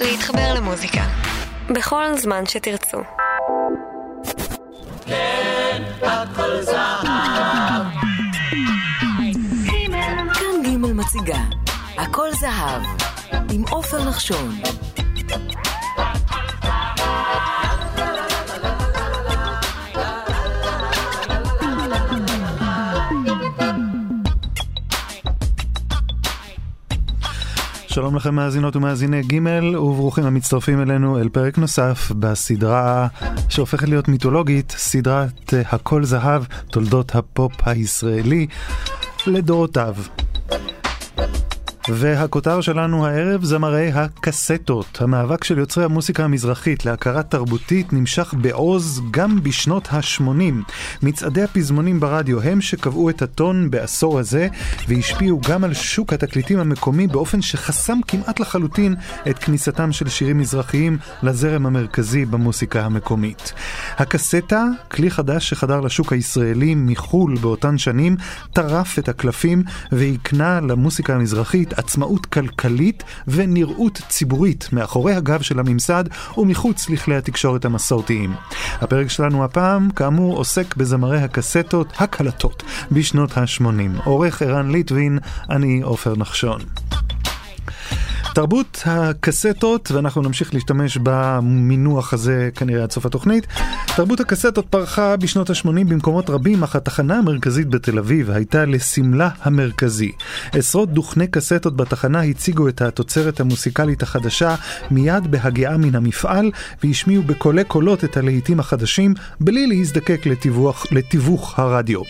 להתחבר למוזיקה. בכל זמן שתרצו. כן, הכל זהב. כאן ג' מציגה, הכל זהב, עם עופר נחשון. שלום לכם מאזינות ומאזיני ג' וברוכים המצטרפים אלינו אל פרק נוסף בסדרה שהופכת להיות מיתולוגית, סדרת הכל זהב, תולדות הפופ הישראלי לדורותיו. והכותר שלנו הערב זמרי הקסטות. המאבק של יוצרי המוסיקה המזרחית להכרה תרבותית נמשך בעוז גם בשנות ה-80. מצעדי הפזמונים ברדיו הם שקבעו את הטון בעשור הזה והשפיעו גם על שוק התקליטים המקומי באופן שחסם כמעט לחלוטין את כניסתם של שירים מזרחיים לזרם המרכזי במוסיקה המקומית. הקסטה, כלי חדש שחדר לשוק הישראלי מחו"ל באותן שנים, טרף את הקלפים והקנה למוסיקה המזרחית עצמאות כלכלית ונראות ציבורית מאחורי הגב של הממסד ומחוץ לכלי התקשורת המסורתיים. הפרק שלנו הפעם, כאמור, עוסק בזמרי הקסטות הקלטות בשנות ה-80. עורך ערן ליטווין, אני עופר נחשון. תרבות הקסטות, ואנחנו נמשיך להשתמש במינוח הזה כנראה עד סוף התוכנית, תרבות הקסטות פרחה בשנות ה-80 במקומות רבים, אך התחנה המרכזית בתל אביב הייתה לסמלה המרכזי. עשרות דוכני קסטות בתחנה הציגו את התוצרת המוסיקלית החדשה מיד בהגיעה מן המפעל, והשמיעו בקולי קולות את הלהיטים החדשים, בלי להזדקק לתיווך, לתיווך הרדיו.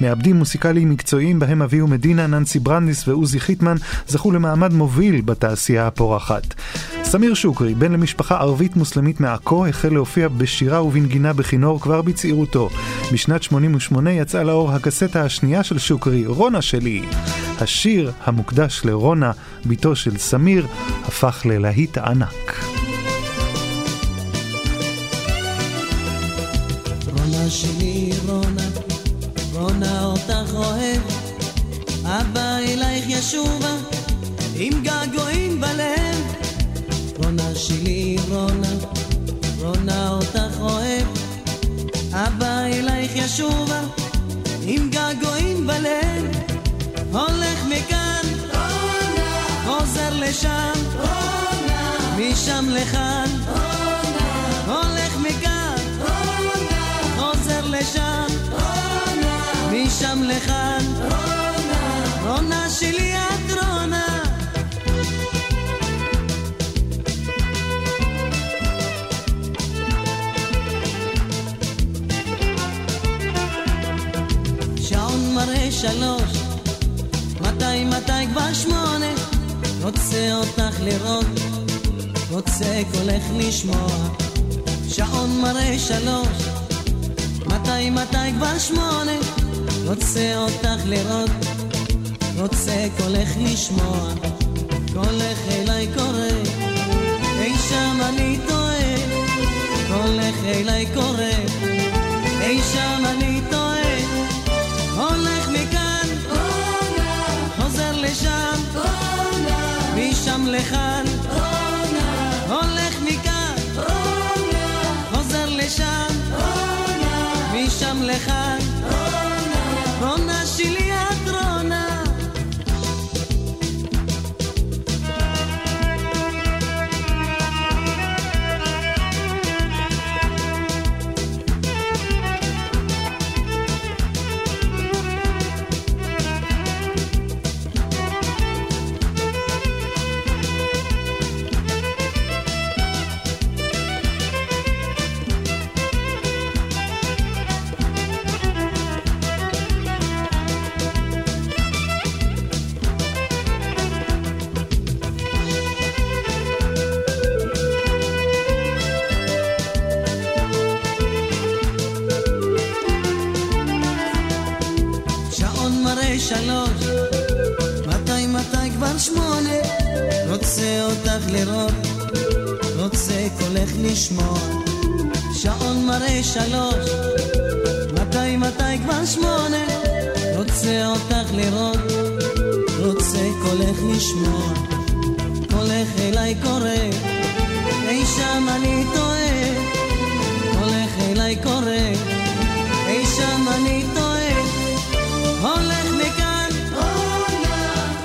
מעבדים מוסיקליים מקצועיים בהם אביהו מדינה, ננסי ברנדיס ועוזי חיטמן זכו למעמד מוביל בתעשייה. התעשייה הפורחת. סמיר שוקרי, בן למשפחה ערבית מוסלמית מעכו, החל להופיע בשירה ובנגינה בכינור כבר בצעירותו. בשנת 88 יצאה לאור הקסטה השנייה של שוקרי, רונה שלי. השיר המוקדש לרונה, בתו של סמיר, הפך ללהיט ענק. רונה שלי, רונה, רונה אותך אוהב, אבא אלייך ישובה. עם געגועים בלב. רונה שלי, רונה, רונה אותך אוהב. אבא אלייך ישובה, עם געגועים בלב. הולך מכאן, רונה, חוזר לשם, רונה, משם לכאן, רונה, הולך מכאן, רונה, חוזר לשם, רונה, משם לכאן, שלוש, מתי מתי כבר שמונה, רוצה אותך לראות, רוצה קולך לשמוע. שעון מראה שלוש, מתי מתי כבר שמונה, רוצה אותך לראות, רוצה קולך לשמוע. קולך אליי קורא, אי שם אני טועה, קולך אליי קורא, אי שם אני לכאן, רונה, הולך מכאן, רונה, חוזר לשם, רונה, משם לכאן, שלוש, מתי מתי כבר שמונה, רוצה אותך לראות, רוצה קולך לשמוע. הולך אליי קורא, אי שם אני טועה, הולך אליי קורא, אי שם אני טועה, הולך מכאן,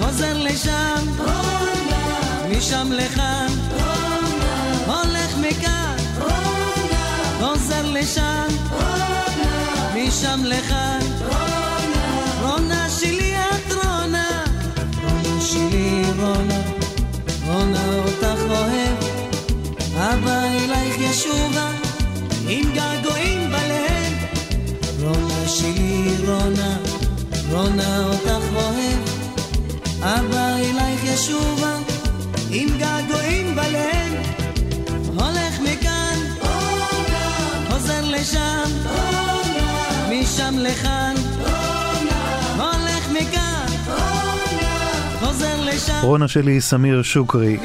חוזר לשם, משם לכאן, משם לכאן, רונה שלי את רונה, רונה שלי רונה, רונה אותך אוהב, אבא אלייך ישובה, עם געגועים בלב, רונה שלי רונה, רונה אותך אוהב, אבא אלייך ישובה, עם געגועים בלב, הולך מכאן, חוזר לשם, משם לכאן, רונה שלי, סמיר שוקרי.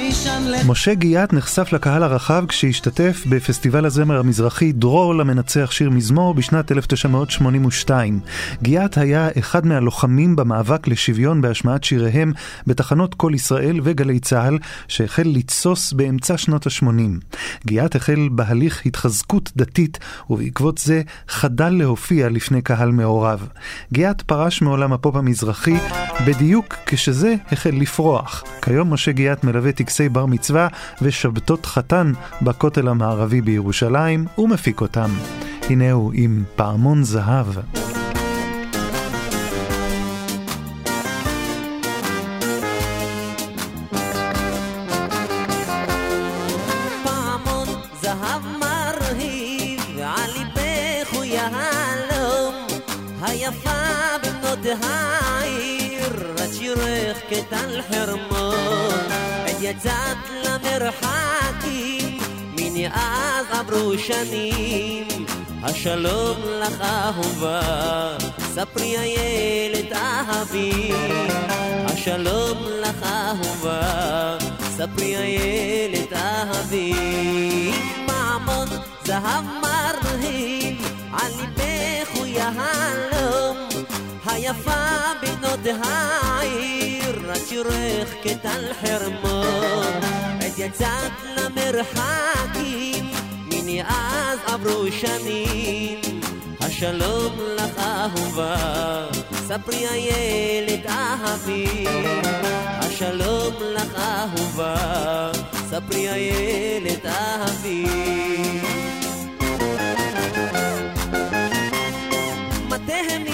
משה גיאת נחשף לקהל הרחב כשהשתתף בפסטיבל הזמר המזרחי דרור למנצח שיר מזמור בשנת 1982. גיאת היה אחד מהלוחמים במאבק לשוויון בהשמעת שיריהם בתחנות כל ישראל וגלי צה"ל, שהחל לתסוס באמצע שנות ה-80. גיאת החל בהליך התחזקות דתית, ובעקבות זה חדל להופיע לפני קהל מעורב. גיאת פרש מעולם הפופ המזרחי בדיוק כשזה החל לפרוח. כיום משה גיאת מלווה טקסי בר מצווה ושבתות חתן בכותל המערבי בירושלים ומפיק אותם. הנה הוא עם פעמון זהב. היפה את שירך כטל חרמון, עת יצאת למרחקים, מן אז עברו שנים, השלום לך אהובה, ספרי איילת אהבי, השלום לך אהובה, ספרי איילת אהבי, פעמון זהב מרהיב, על ליבך הוא יהלום, היפה בנות העיר, את שירך כטל חרמון, עת יצאת למרחקים, מני אז עברו שנים, השלום לך אהובה, ספרי איילת אהבי, השלום לך אהובה, ספרי איילת אהבי. מתהני יונה,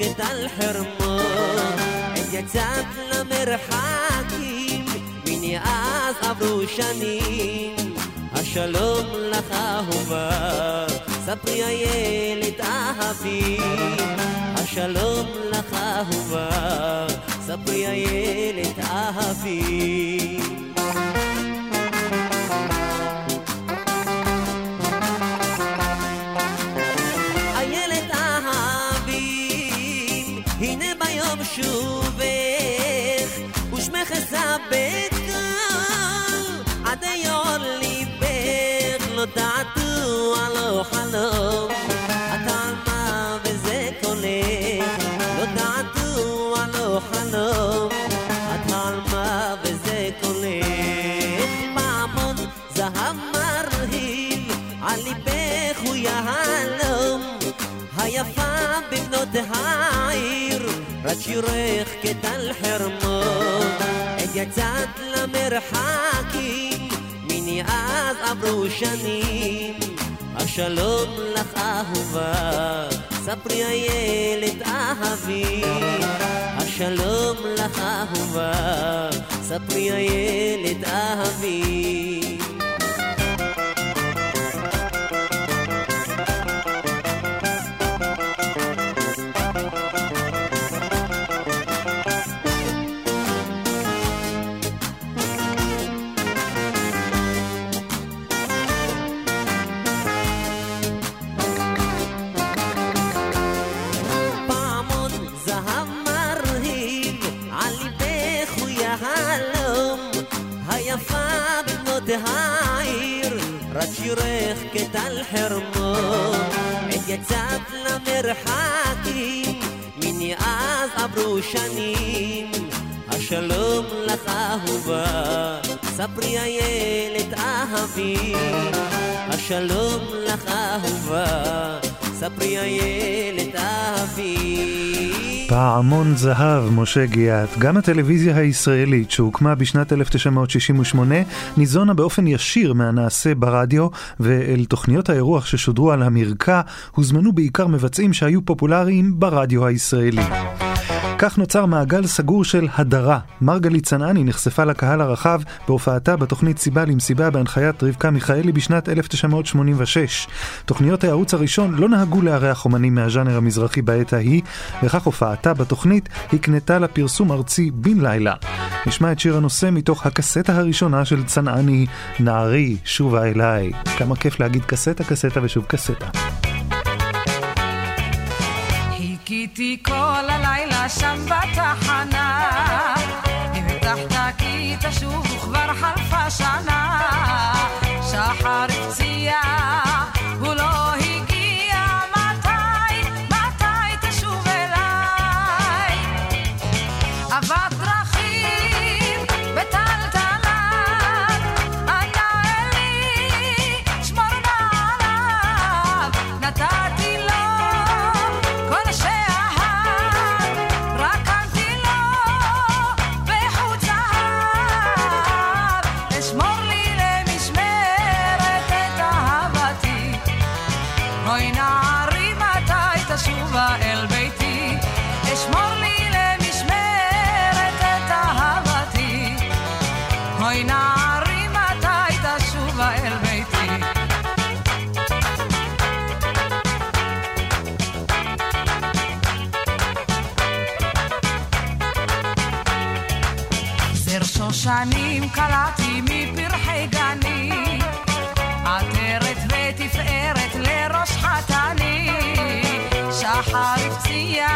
שירך כטל חרמון, עת יצאת למרחקים, מני אז עברו שנים, השלום לך אהובה, ספרי איילת אהבי, השלום לך אהובה, ספרי איילת אהבי. שובך, ושמך אשא בקול, עד יעול ליבך, לא תעתו הלא חלום, יצאת למרחקים, מני אז עברו שנים, השלום לך אהובה, ספרי איילת אהבי, השלום לך אהובה, ספרי איילת אהבי. שירך כטל חרמו, עת יצאת למרחקים, מני אז עברו שנים. השלום לך אהובה, ספרי איילת אהבי. השלום לך אהובה, ספרי איילת אהבי. פעמון זהב, משה גיאת. גם הטלוויזיה הישראלית, שהוקמה בשנת 1968, ניזונה באופן ישיר מהנעשה ברדיו, ואל תוכניות האירוח ששודרו על המרקע, הוזמנו בעיקר מבצעים שהיו פופולריים ברדיו הישראלי. כך נוצר מעגל סגור של הדרה. מרגלית צנעני נחשפה לקהל הרחב בהופעתה בתוכנית סיבה למסיבה בהנחיית רבקה מיכאלי בשנת 1986. תוכניות הערוץ הראשון לא נהגו לארח אומנים מהז'אנר המזרחי בעת ההיא, וכך הופעתה בתוכנית הקנתה לפרסום ארצי בן לילה. נשמע את שיר הנושא מתוך הקסטה הראשונה של צנעני, נערי, שובה אליי. כמה כיף להגיד קסטה, קסטה ושוב קסטה. חיכיתי כל הלילה שם בתחנה, הבטחת כי תשוב וכבר חלפה שנה, שחר הפציע, הוא לא שחר הפציע,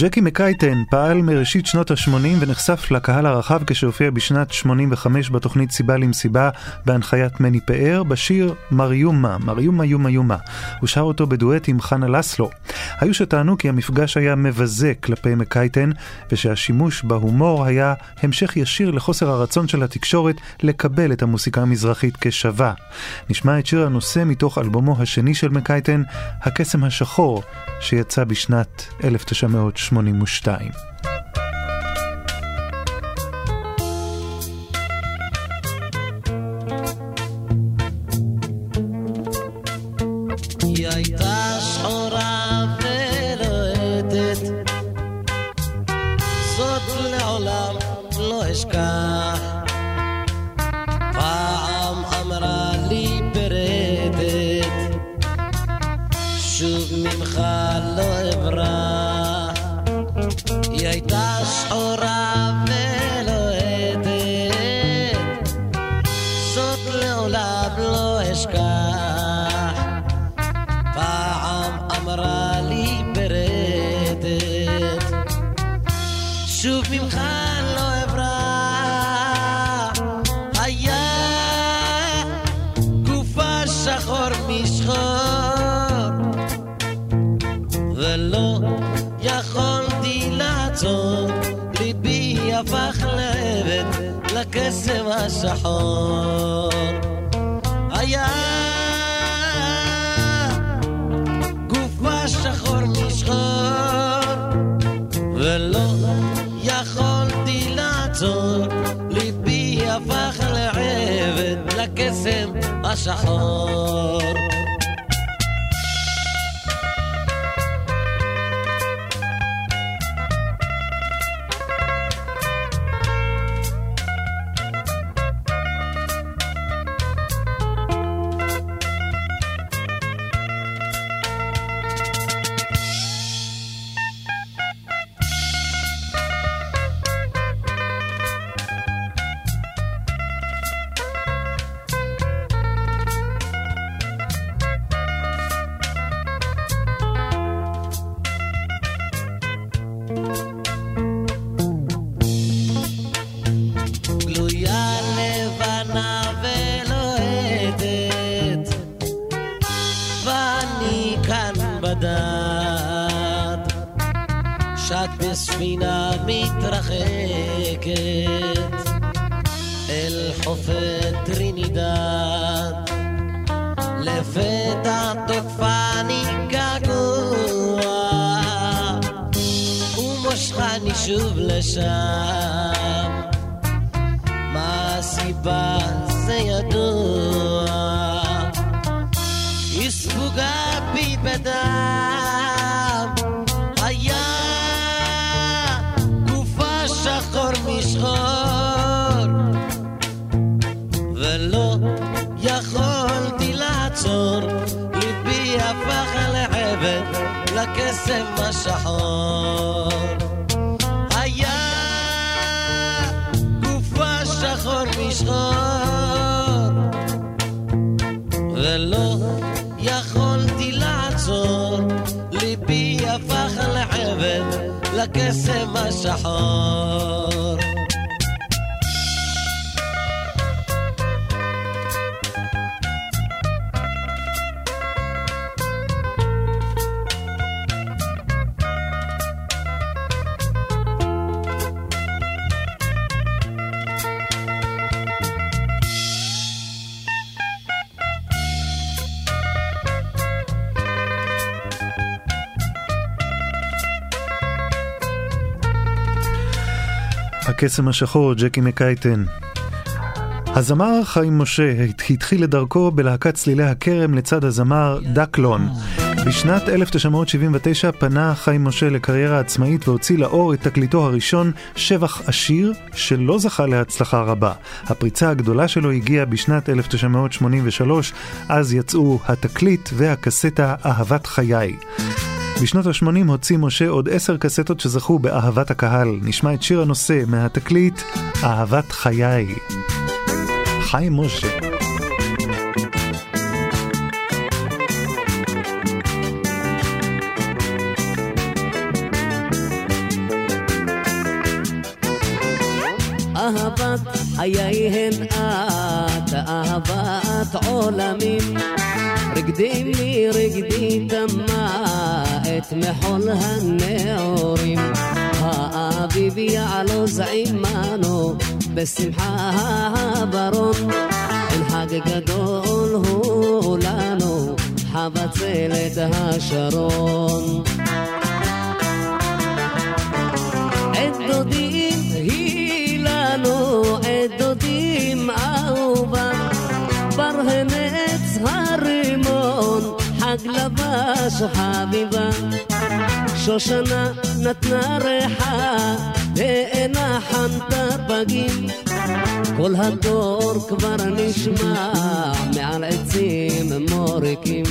ג'קי מקייטן פעל מראשית שנות ה-80 ונחשף לקהל הרחב כשהופיע בשנת 85 בתוכנית סיבה למסיבה בהנחיית מני פאר בשיר מריומה, מריומה יומה יומה. הוא שר אותו בדואט עם חנה לסלו. היו שטענו כי המפגש היה מבזה כלפי מקייטן ושהשימוש בהומור היה המשך ישיר לחוסר הרצון של התקשורת לקבל את המוסיקה המזרחית כשווה. נשמע את שיר הנושא מתוך אלבומו השני של מקייטן, הקסם השחור, שיצא בשנת 1982. זאת לעולם לא אשכח לקסם השחור. היה גופה שחור משחור, ולא יכולתי לעצור, ליבי הפך לעבד לקסם השחור. לשם. מה הסיבה? זה ידוע. היא ספוגה בי בדם. היה גופה שחור משחור. ולא יכולתי לעצור. ליבי הפך לעבד לקסם השחור לקסם השחור הקסם השחור, ג'קי מקייטן. הזמר חיים משה התחיל את דרכו בלהקת צלילי הכרם לצד הזמר דקלון. בשנת 1979 פנה חיים משה לקריירה עצמאית והוציא לאור את תקליטו הראשון, שבח עשיר, שלא זכה להצלחה רבה. הפריצה הגדולה שלו הגיעה בשנת 1983, אז יצאו התקליט והקסטה אהבת חיי. בשנות ה-80 הוציא משה עוד עשר קסטות שזכו באהבת הקהל. נשמע את שיר הנושא מהתקליט אהבת חיי. חיים משה. אהבת חיי הן את, אהבת עולמים. רגדי מי רגדי דמה את מחול הנעורים. האביב יעלוז עמנו בשמחה הברון. אין חג גדול הוא לנו, חבצלת השרון. עת דודים היא לנו, עת דודים לבש חביבה. שושנה נתנה ריחה, ואינה חנתה פגים. כל הדור כבר נשמע מעל עצים מוריקים.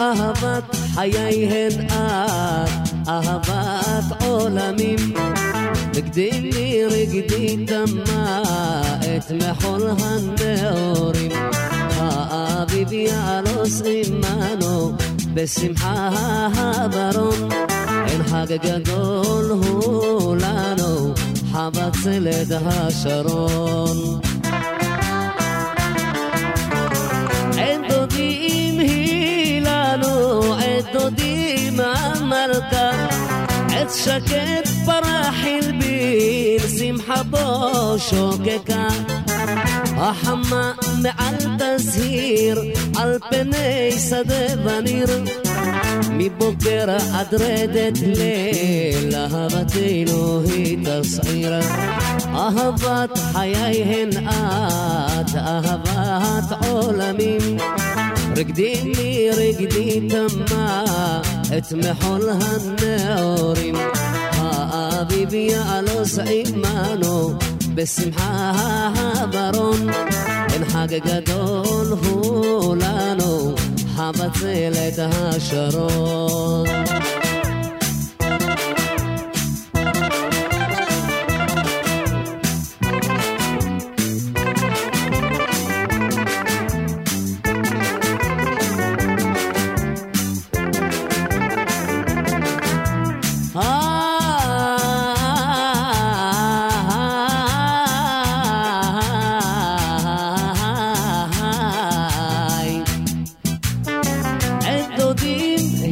אהבת חיי הן את, אהבת עולמים. רגדי לי רגדי דמה את מחול הנאורים. האביב יעלוס עמנו בשמחה הברון. אין חג גדול הוא לנו, חבצלת השרון. עת דודים שקט פרח הלבין, שמחה בו שוקקה. החמה מעל תזהיר, על פני שדה וניר. מבוקר עד רדת ליל, אהבתנו היא תסעיר. אהבת חיי הן את, אהבת עולמים. רקדי לי רקדי תמה, את מחול הנאורים. האביב יעלוס עמנו, בשמחה הברון. אין חג גדול הוא לנו, חבצלת השרון.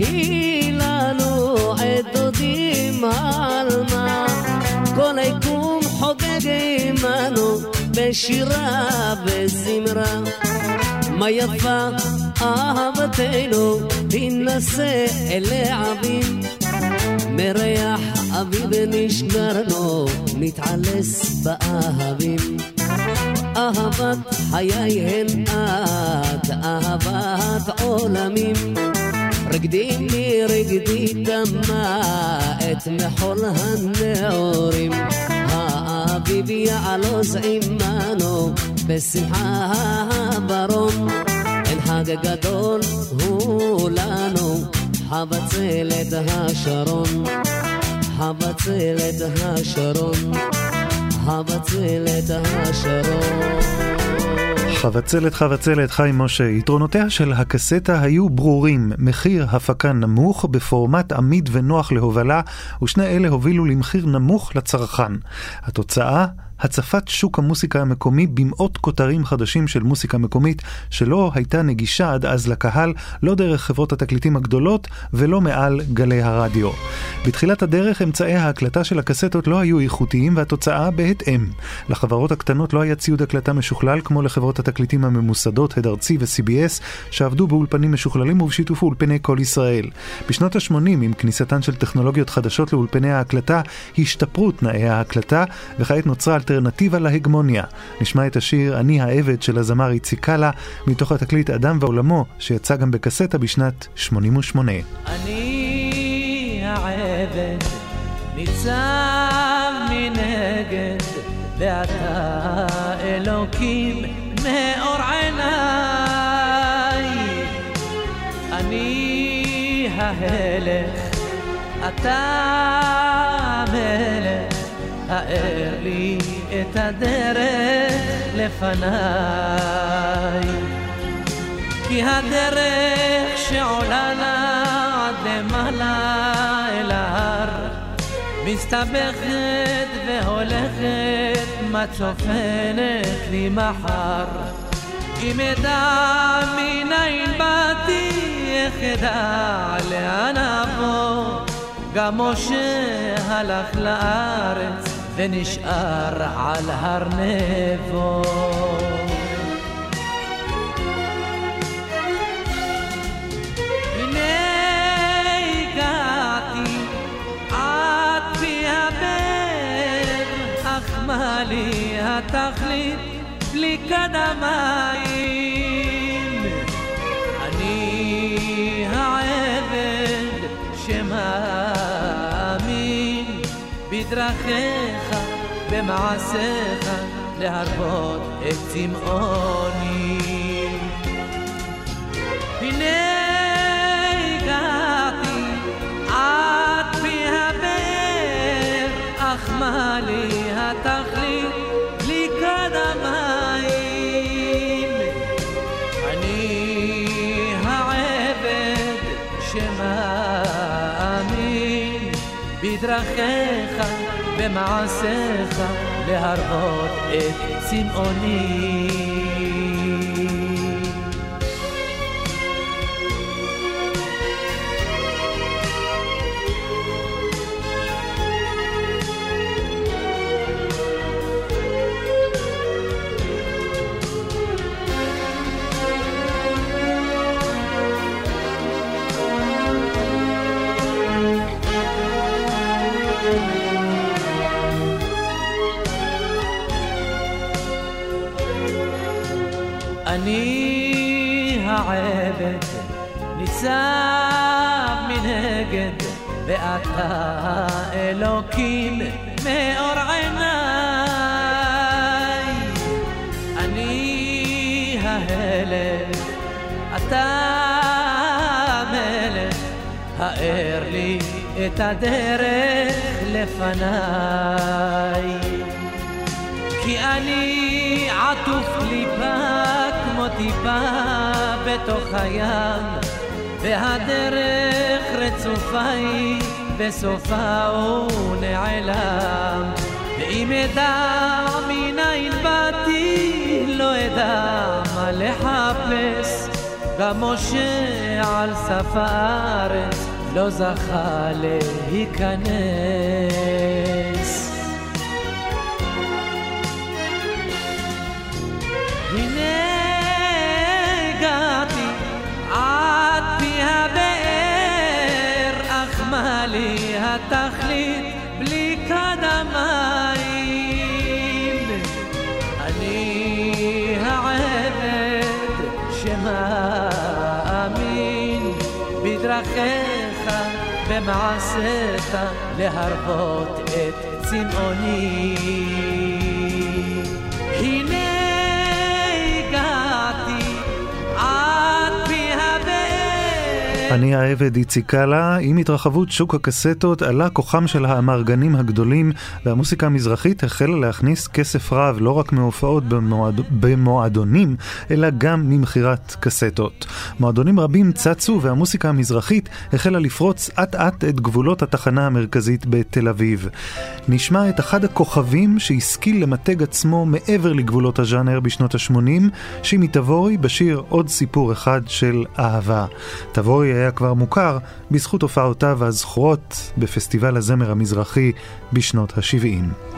היא לנו, עת דודים עלמה. כל היקום חוגג עמנו בשירה וזמרה. מה יפה אהבתנו, תינשא אל העבים. מריח אביב נשגרנו, נתעלס באהבים. אהבת חיי הן את, אהבת עולמים. רקדי דמה, את מחול הנאורים. האביב יעלוז עמנו, בשמחה הברון. אין חג גדול הוא לנו, חבצלת השרון. חבצלת השרון. חבצלת השרון. חבצלת חבצלת חיים משה, יתרונותיה של הקסטה היו ברורים, מחיר הפקה נמוך בפורמט עמיד ונוח להובלה, ושני אלה הובילו למחיר נמוך לצרכן. התוצאה? הצפת שוק המוסיקה המקומי במאות כותרים חדשים של מוסיקה מקומית שלא הייתה נגישה עד אז לקהל, לא דרך חברות התקליטים הגדולות ולא מעל גלי הרדיו. בתחילת הדרך אמצעי ההקלטה של הקסטות לא היו איכותיים והתוצאה בהתאם. לחברות הקטנות לא היה ציוד הקלטה משוכלל כמו לחברות התקליטים הממוסדות, הד ארצי ו-CBS, שעבדו באולפנים משוכללים ובשיתוף אולפני כל ישראל. בשנות ה-80, עם כניסתן של טכנולוגיות חדשות לאולפני ההקלטה, השתפרו תנאי ההקלטה, וכעת נוצרה אלטרנטיבה להגמוניה. נשמע את השיר "אני העבד" של הזמר איציק קאלה, מתוך התקליט "אדם ועולמו", שיצא גם בקסטה בשנת 88. אני העבד ניצב מנגד ואתה אלוקים מאור עיניי אני ההלך אתה המלך האר לי את הדרך לפניי. כי הדרך שעולה לה עד למעלה אל ההר מסתבכת והולכת מה צופנת לי מחר? אם אדע מניין באתי איך אדע לאן אבוא? גם משה הלך לארץ ונשאר על הר נבו הנה הגעתי עד פי הבאר, אך מה לי התכלית בלי קדמיים? אני העבד שמאמין בדרכיך, במעשיך, להרבות את צמאוני. הנה הגעתי עד פי הבאר, אך מה לי התכלית בלי קדמיים? אני העבד שמאמין בדרכיך, במעשיך להראות את צמאוני. ניצב מנגד ואתה אלוקים מאור עיניי. אני ההלם אתה המלך. האר לי את הדרך לפניי. כי אני עטוף קליפה כמו טיפה בתוך הים והדרך רצופה היא בסופה הוא נעלם. ואם אדע מניין באתי לא אדע מה לחפש. גם משה על סף הארץ לא זכה להיכנס התכלית בלי כד המים? אני העבד שמאמין בדרכיך, במעשיך להרבות את צמאוני. אני העבד איציק קאלה, עם התרחבות שוק הקסטות עלה כוחם של האמרגנים הגדולים והמוסיקה המזרחית החלה להכניס כסף רב לא רק מהופעות במועד... במועדונים, אלא גם ממכירת קסטות. מועדונים רבים צצו והמוסיקה המזרחית החלה לפרוץ אט אט את גבולות התחנה המרכזית בתל אביב. נשמע את אחד הכוכבים שהשכיל למתג עצמו מעבר לגבולות הז'אנר בשנות ה-80, שימי תבורי בשיר עוד סיפור אחד של אהבה. תבורי היה כבר מוכר בזכות הופעותיו הזכורות בפסטיבל הזמר המזרחי בשנות ה-70.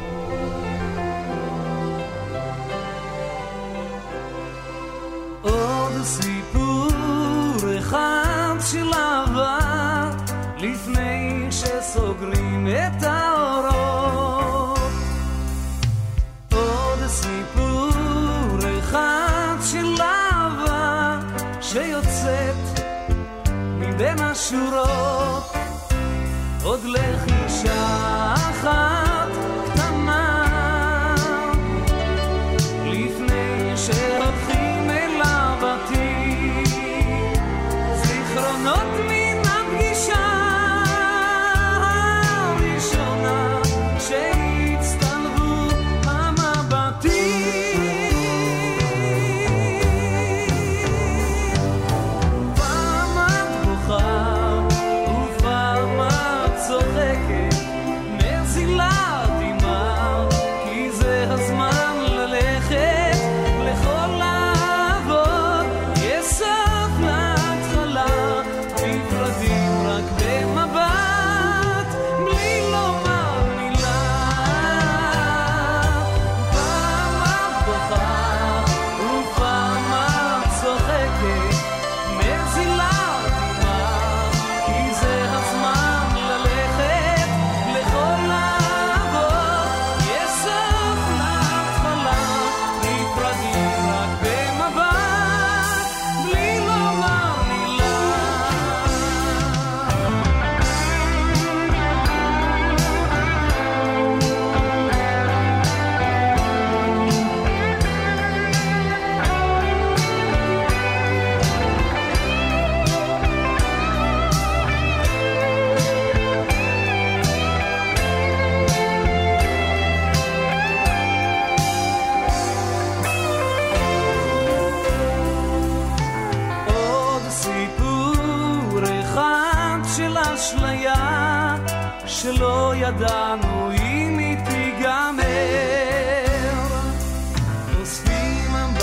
מבין השורות עוד לחישה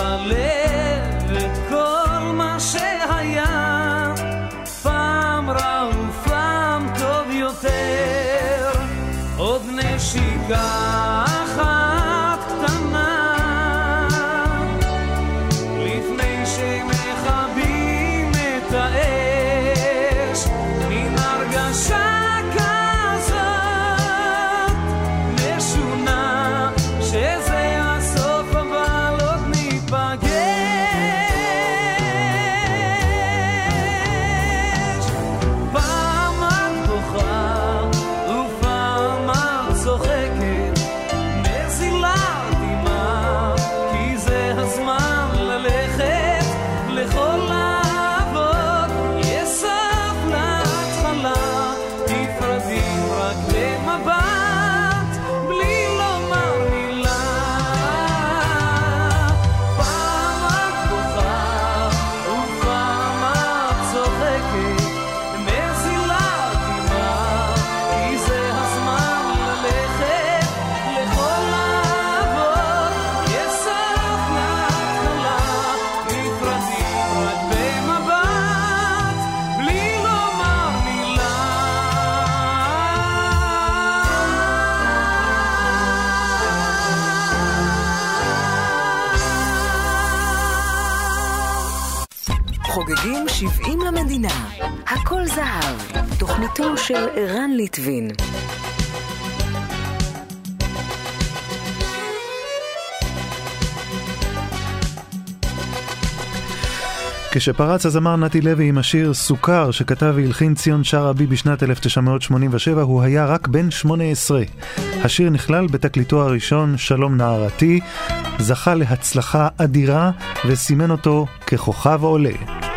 הלב את כל מה שהיה, פעם רע ופעם טוב יותר, עוד נשיקה. ביתו של ערן ליטבין. כשפרץ הזמר נתי לוי עם השיר "סוכר" שכתב והלחין ציון שרעבי בשנת 1987, הוא היה רק בן 18. השיר נכלל בתקליטו הראשון, "שלום נערתי", זכה להצלחה אדירה וסימן אותו ככוכב עולה.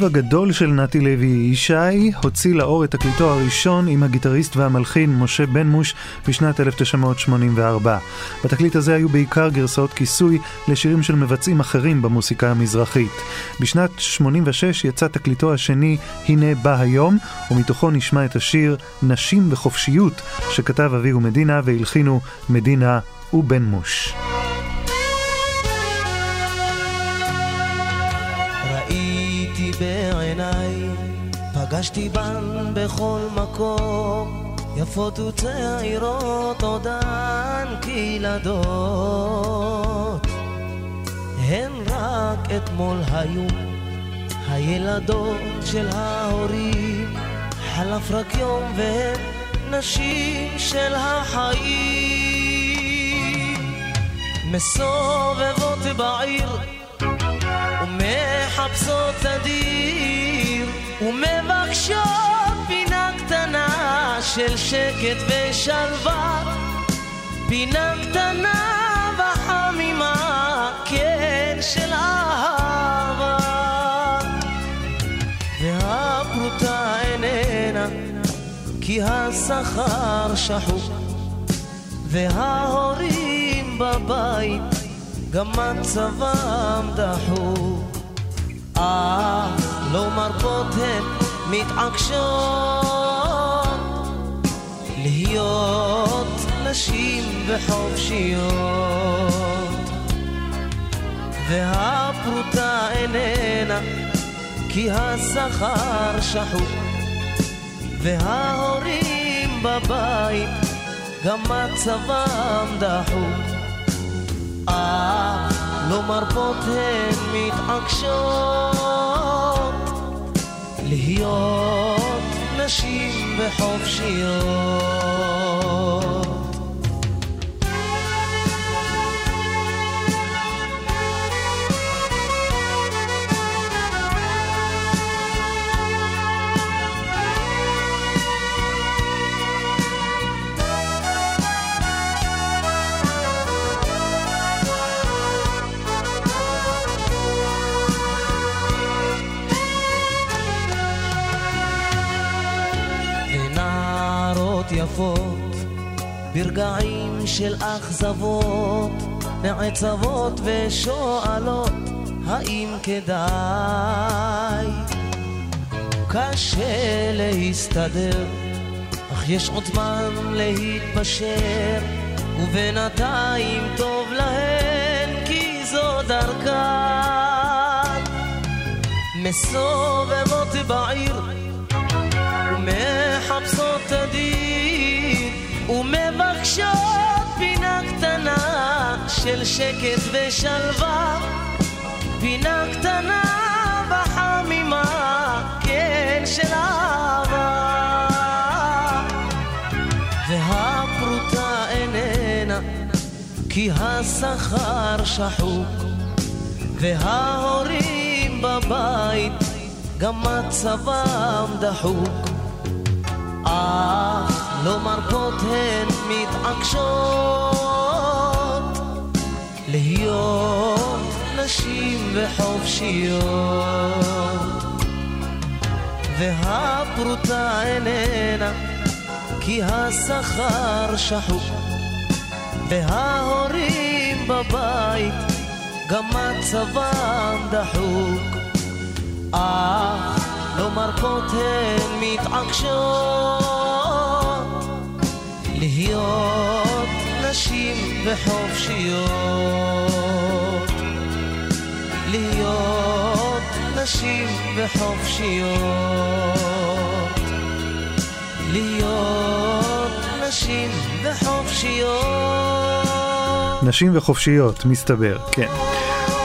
אחיו הגדול של נתי לוי, ישי, הוציא לאור את תקליטו הראשון עם הגיטריסט והמלחין משה בן מוש בשנת 1984. בתקליט הזה היו בעיקר גרסאות כיסוי לשירים של מבצעים אחרים במוסיקה המזרחית. בשנת 86 יצא תקליטו השני "הנה בא היום", ומתוכו נשמע את השיר "נשים וחופשיות", שכתב אביהו מדינה והלחינו מדינה ובן מוש. פגשתי בן בכל מקום, יפות וצעירות עודן כילדות. הן רק אתמול היו הילדות של ההורים, חלף רק יום והן נשים של החיים. מסובבות בעיר ומחפשות תדיר ומבקשות פינה קטנה של שקט ושלווה. פינה קטנה וחמימה כן של אהבה. והפרוטה איננה כי השכר שחוק. וההורים בבית גם מצבם דחוק. אה, לא מרפות הן מתעקשות להיות נשים וחופשיות. והפרוטה איננה כי השכר שחוק וההורים בבית גם מצבם דחוק. אה, לא מרפות הן מתעקשות להיות נשים וחופשיות. של אכזבות נעצבות ושואלות האם כדאי? קשה להסתדר אך יש עוד זמן להתפשר ובינתיים טוב להן כי זו דרכן. מסובבות בעיר ומחפשות תדיר ומבקשות פינה קטנה של שקט ושלווה. פינה קטנה וחמימה כן של אהבה. והפרוטה איננה כי השכר שחוק. וההורים בבית גם מצבם דחוק. אך לא מרפות הן מתעקשות להיות נשים וחופשיות. והפרוטה איננה כי השכר שחוק. וההורים בבית גם מצבם דחוק. אך לא מרפות הן מתעקשות. להיות נשים וחופשיות נשים וחופשיות להיות נשים וחופשיות נשים וחופשיות, מסתבר, כן.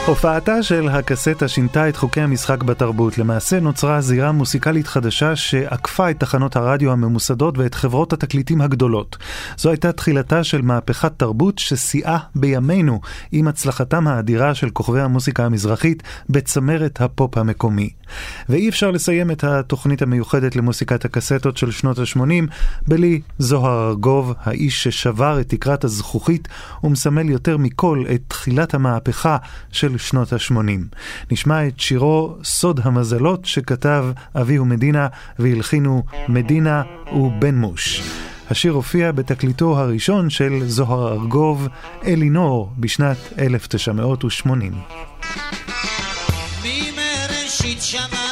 הופעתה של הקסטה שינתה את חוקי המשחק בתרבות. למעשה נוצרה זירה מוסיקלית חדשה שעקפה את תחנות הרדיו הממוסדות ואת חברות התקליטים הגדולות. זו הייתה תחילתה של מהפכת תרבות שסייעה בימינו עם הצלחתם האדירה של כוכבי המוסיקה המזרחית בצמרת הפופ המקומי. ואי אפשר לסיים את התוכנית המיוחדת למוסיקת הקסטות של שנות ה-80 בלי זוהר ארגוב, האיש ששבר את תקרת הזכוכית ומסמל יותר מכל את תחילת המהפכה של שנות ה-80. נשמע את שירו סוד המזלות שכתב אביהו מדינה והלחינו מדינה ובן מוש. השיר הופיע בתקליטו הראשון של זוהר ארגוב, אלינור, בשנת 1980. Each other.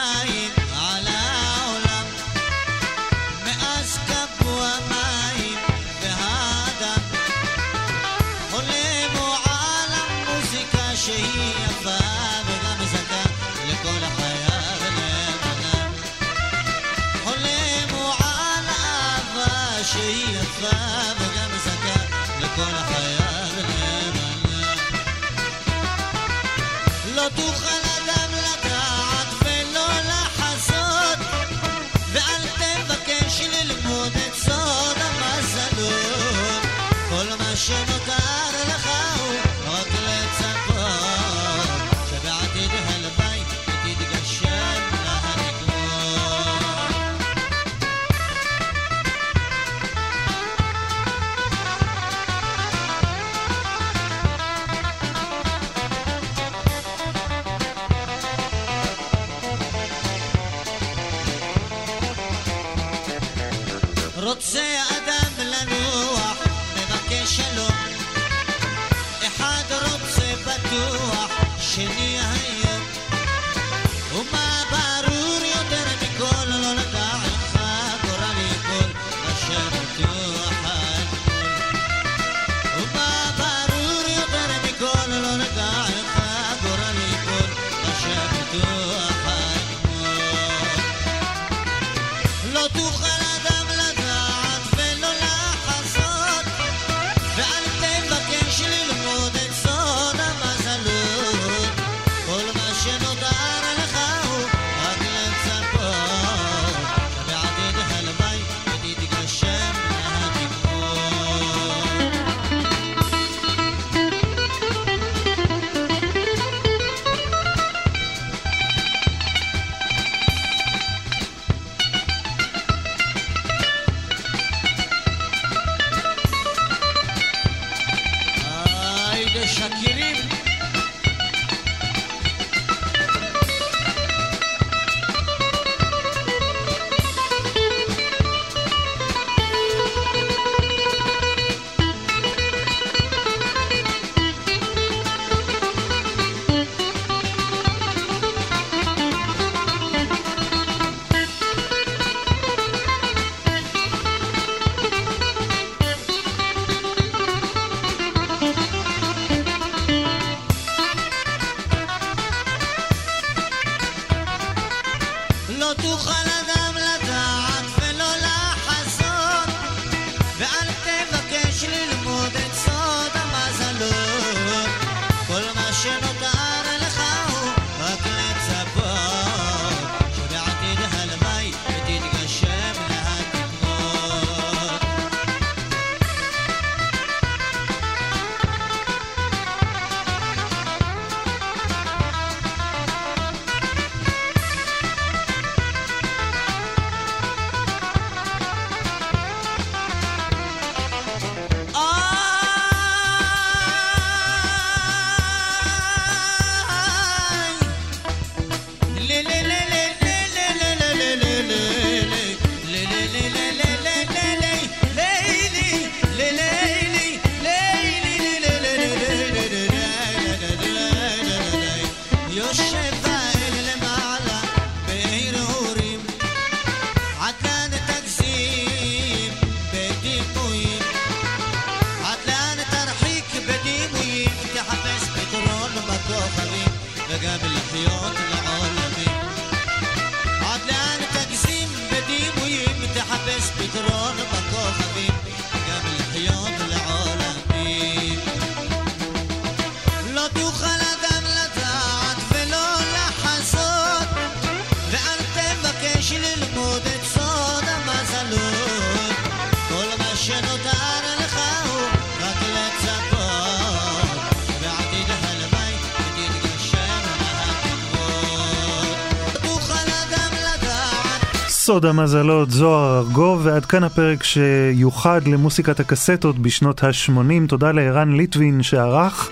סוד המזלות, זוהר ארגוב, ועד כאן הפרק שיוחד למוסיקת הקסטות בשנות ה-80. תודה לערן ליטבין שערך.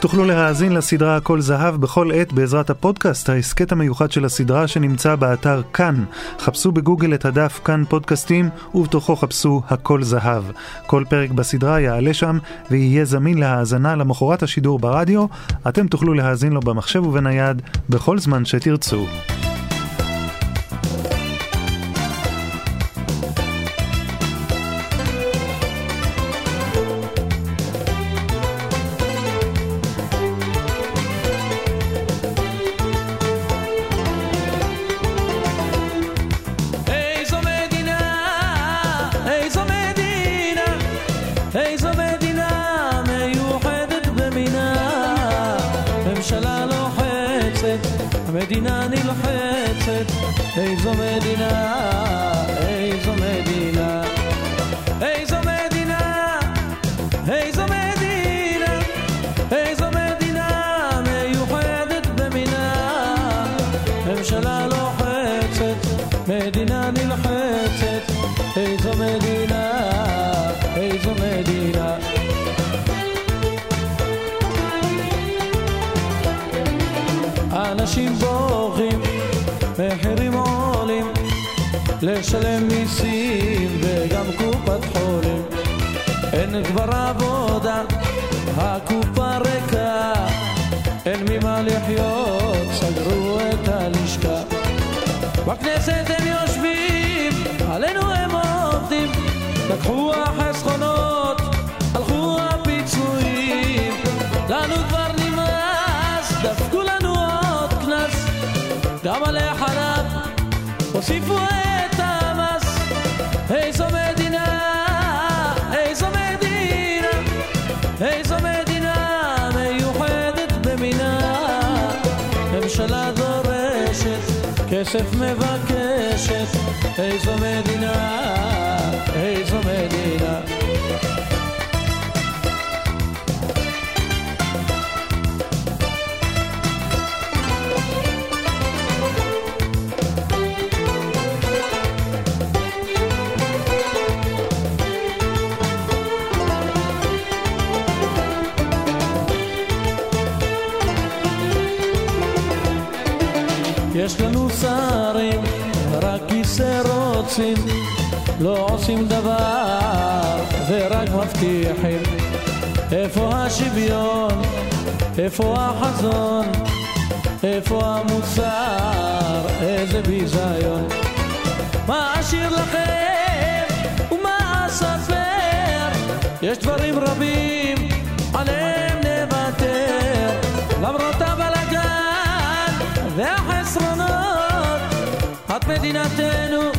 תוכלו להאזין לסדרה הכל זהב בכל עת בעזרת הפודקאסט, ההסכת המיוחד של הסדרה שנמצא באתר כאן. חפשו בגוגל את הדף כאן פודקאסטים, ובתוכו חפשו הכל זהב. כל פרק בסדרה יעלה שם ויהיה זמין להאזנה למחרת השידור ברדיו. אתם תוכלו להאזין לו במחשב ובנייד בכל זמן שתרצו. מדינה נלחצת, איזו מדינה, איזו מדינה. אנשים בוכים, מחירים עולים, לשלם מיסים וגם קופת חולים. אין כבר עבודה, הקופה ריקה, אין ממה לחיות, סגרו את הלשכה. בכנסת הם יושבים, עלינו הם עובדים, לקחו החסכונות, כסף מבקשת, איזו מדינה, רוצים, לא עושים דבר ורק מבטיחים. איפה השוויון? איפה החזון? איפה המוסר? איזה ביזיון. מה אשאיר לכם ומה אספר? יש דברים רבים עליהם נוותר למרות הבלאגן והחסרונות את מדינתנו